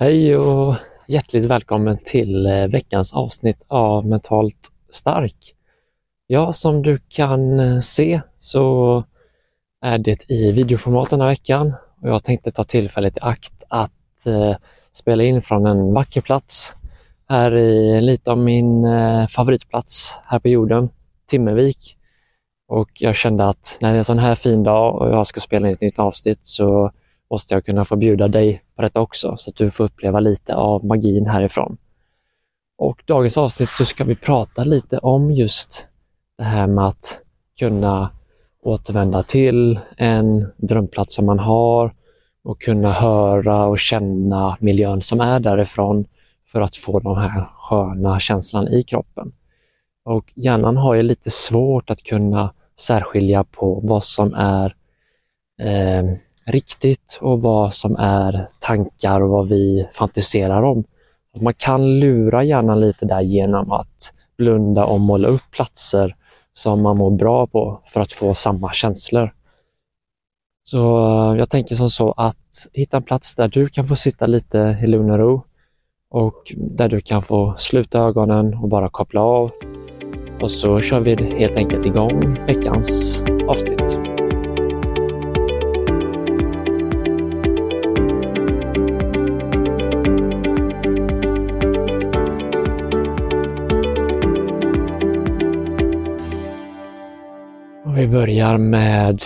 Hej och hjärtligt välkommen till eh, veckans avsnitt av Mentalt stark. Ja, som du kan eh, se så är det i videoformat den här veckan och jag tänkte ta tillfället i akt att eh, spela in från en vacker plats här i lite av min favoritplats här på jorden, Timmervik. Och jag kände att när det är en sån här fin dag och jag ska spela in ett nytt avsnitt så måste jag kunna få bjuda dig på detta också så att du får uppleva lite av magin härifrån. Och dagens avsnitt så ska vi prata lite om just det här med att kunna återvända till en drömplats som man har och kunna höra och känna miljön som är därifrån för att få den här sköna känslan i kroppen. Och hjärnan har ju lite svårt att kunna särskilja på vad som är eh, riktigt och vad som är tankar och vad vi fantiserar om. Man kan lura hjärnan lite där genom att blunda och måla upp platser som man mår bra på för att få samma känslor. Så eh, jag tänker som så att hitta en plats där du kan få sitta lite i lugn och ro och där du kan få sluta ögonen och bara koppla av. Och så kör vi helt enkelt igång veckans avsnitt. Vi börjar med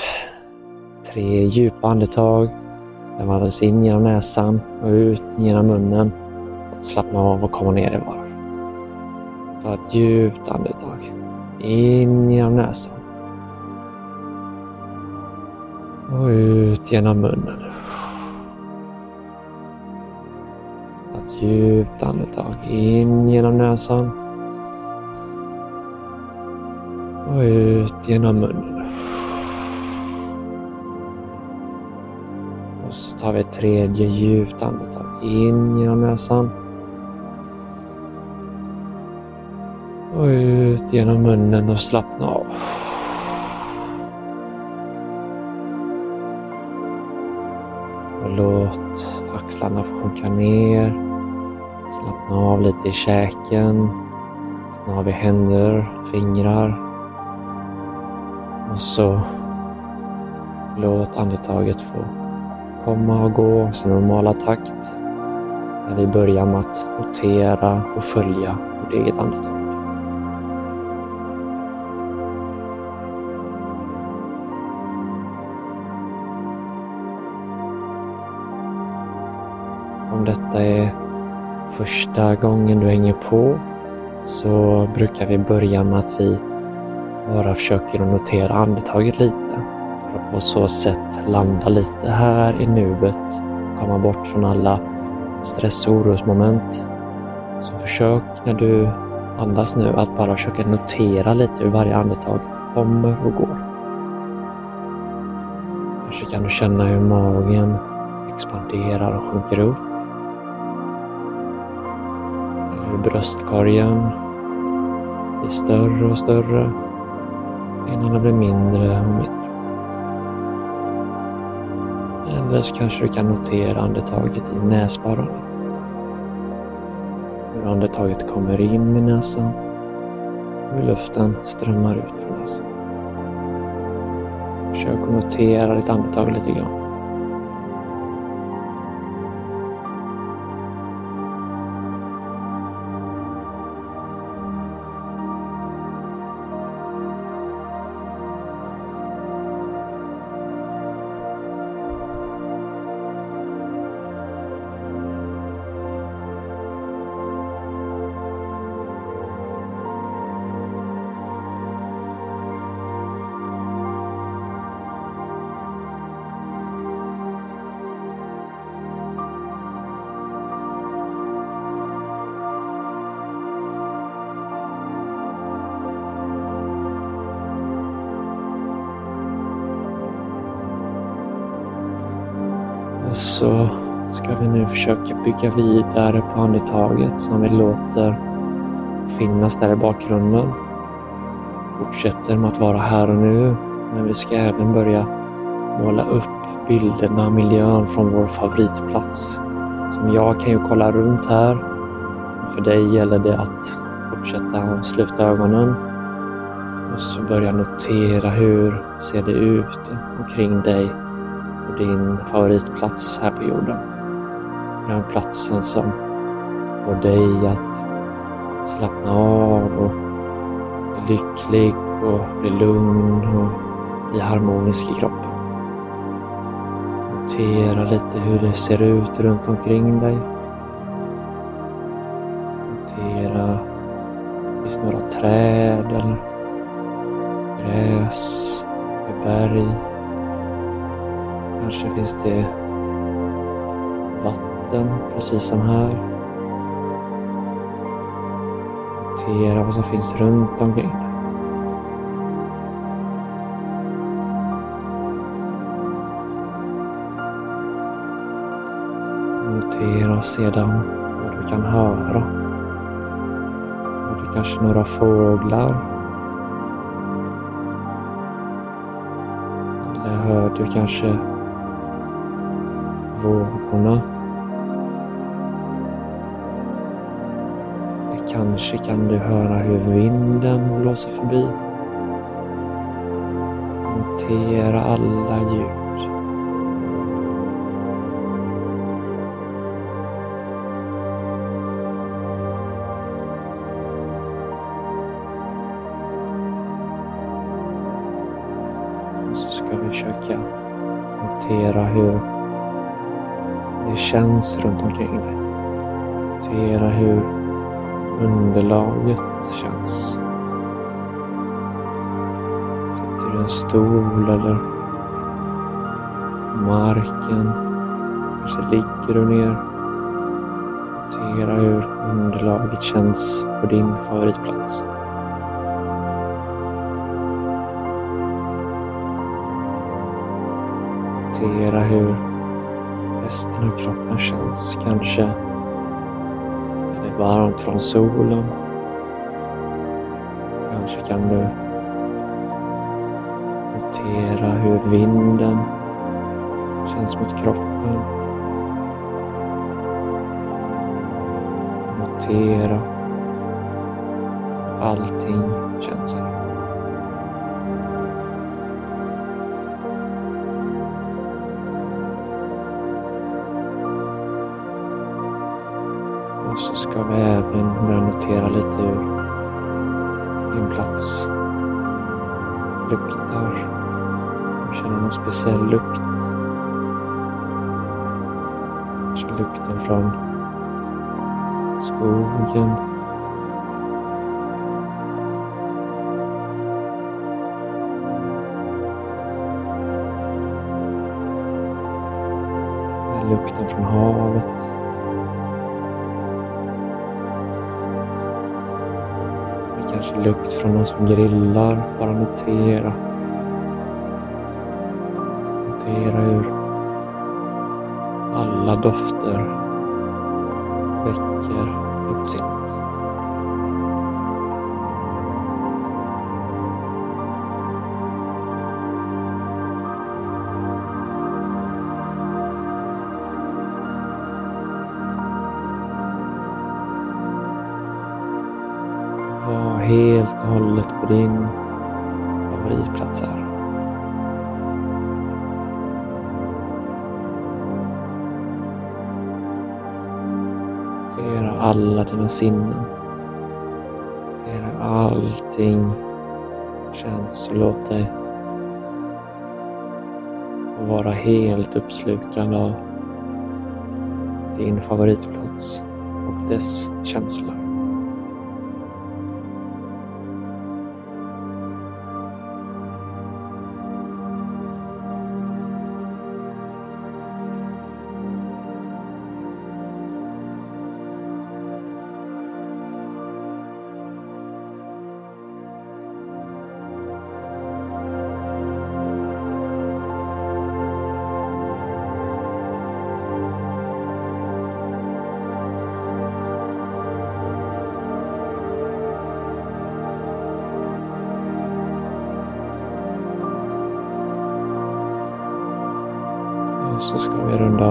tre djupa andetag. Där man andas in genom näsan och ut genom munnen. Att slappna av och komma ner i varv. Ta ett djupt andetag. In genom näsan. Och ut genom munnen. Ta ett djupt andetag. In genom näsan. Och ut genom munnen. Tar vi ett tredje djupt andetag. In genom näsan. Och ut genom munnen och slappna av. Och låt axlarna sjunka ner. Slappna av lite i käken. Slappna av i händer, fingrar. Och så låt andetaget få komma och gå i sin normala takt. När vi börjar med att notera och följa vårt eget andetag. Om detta är första gången du hänger på så brukar vi börja med att vi bara försöker att notera andetaget lite på så sätt landa lite här i nuet, komma bort från alla stress och orosmoment. Så försök när du andas nu att bara försöka notera lite hur varje andetag kommer och går. Kanske kan du känna hur magen expanderar och sjunker upp. Eller hur bröstkorgen blir större och större innan den blir mindre och mindre. Eller så kanske du kan notera andetaget i näsborrarna. Hur andetaget kommer in i näsan och hur luften strömmar ut från näsan. Försök att notera ditt andetag lite grann. Och så ska vi nu försöka bygga vidare på andetaget som vi låter finnas där i bakgrunden. Fortsätter med att vara här och nu, men vi ska även börja måla upp bilderna, miljön från vår favoritplats Som jag kan ju kolla runt här. För dig gäller det att fortsätta och sluta ögonen och så börja notera hur ser det ut omkring dig på din favoritplats här på jorden. Den platsen som får dig att slappna av och bli lycklig och bli lugn och bli harmonisk i kroppen. Notera lite hur det ser ut runt omkring dig. Notera, finns några träd eller gräs, berg. Kanske finns det vatten precis som här. Notera vad som finns runt omkring Notera sedan vad du kan höra. Det kanske några fåglar. Eller hör du kanske vågorna. Kanske kan du höra hur vinden blåser förbi. Notera alla ljud. Och så ska vi försöka notera hur det känns runt omkring dig. Notera hur underlaget känns. Sitter du i en stol eller marken? Kanske ligger du ner? Notera hur underlaget känns på din favoritplats. Notera hur resten av kroppen känns. Kanske är det varmt från solen. Kanske kan du notera hur vinden känns mot kroppen. Notera hur allting känns här. Och så ska vi även börja notera lite hur din plats luktar. Känner någon speciell lukt. Kanske lukten från skogen. Lukten från havet. Kanske lukt från någon som grillar. Bara notera. Notera hur alla dofter väcker luktsinnet. Var helt och hållet på din favoritplats här. Notera alla dina sinnen. Notera allting känns och låt dig få vara helt uppslukad av din favoritplats och dess känslor.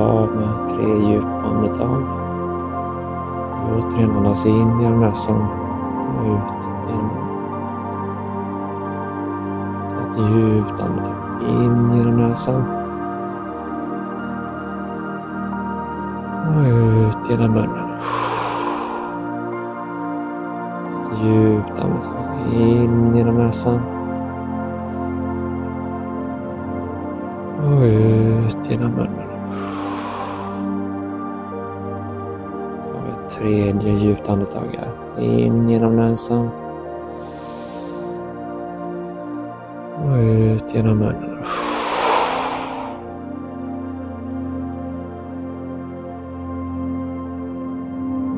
Av med tre djupa andetag. återigen andas in genom näsan och ut genom munnen. Ta ett djupt andetag in genom näsan. Och ut genom munnen. Ett djupt andetag in genom näsan. Och ut genom munnen. Tredje djupt andetag här. In genom näsan. Och ut genom munnen.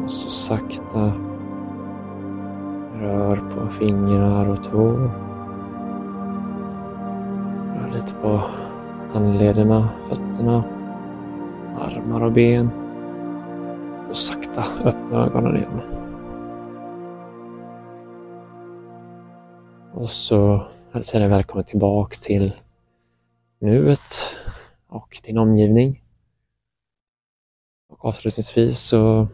Och så sakta rör på fingrar och tår. Rör lite på handlederna, fötterna, armar och ben. Och sakta öppna ögonen igen. Och så hälsar jag dig välkommen tillbaka till nuet och din omgivning. Och avslutningsvis så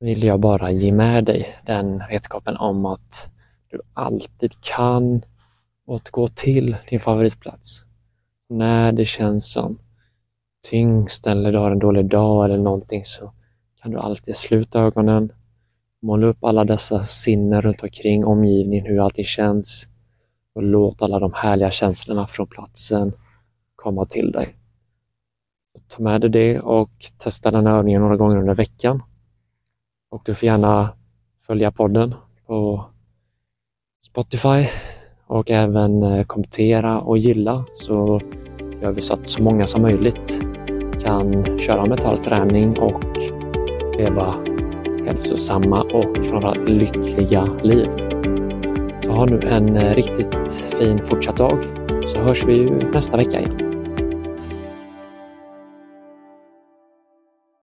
vill jag bara ge med dig den vetskapen om att du alltid kan återgå till din favoritplats. När det känns som tyngst eller du har en dålig dag eller någonting så kan du alltid sluta ögonen, måla upp alla dessa sinnen runt omkring omgivningen, hur allting känns och låt alla de härliga känslorna från platsen komma till dig. Ta med dig det och testa den här övningen några gånger under veckan. Och du får gärna följa podden på Spotify och även eh, kommentera och gilla så gör vi så att så många som möjligt kan köra metallträning och leva hälsosamma och framförallt lyckliga liv. Så ha nu en eh, riktigt fin fortsatt dag så hörs vi ju nästa vecka igen.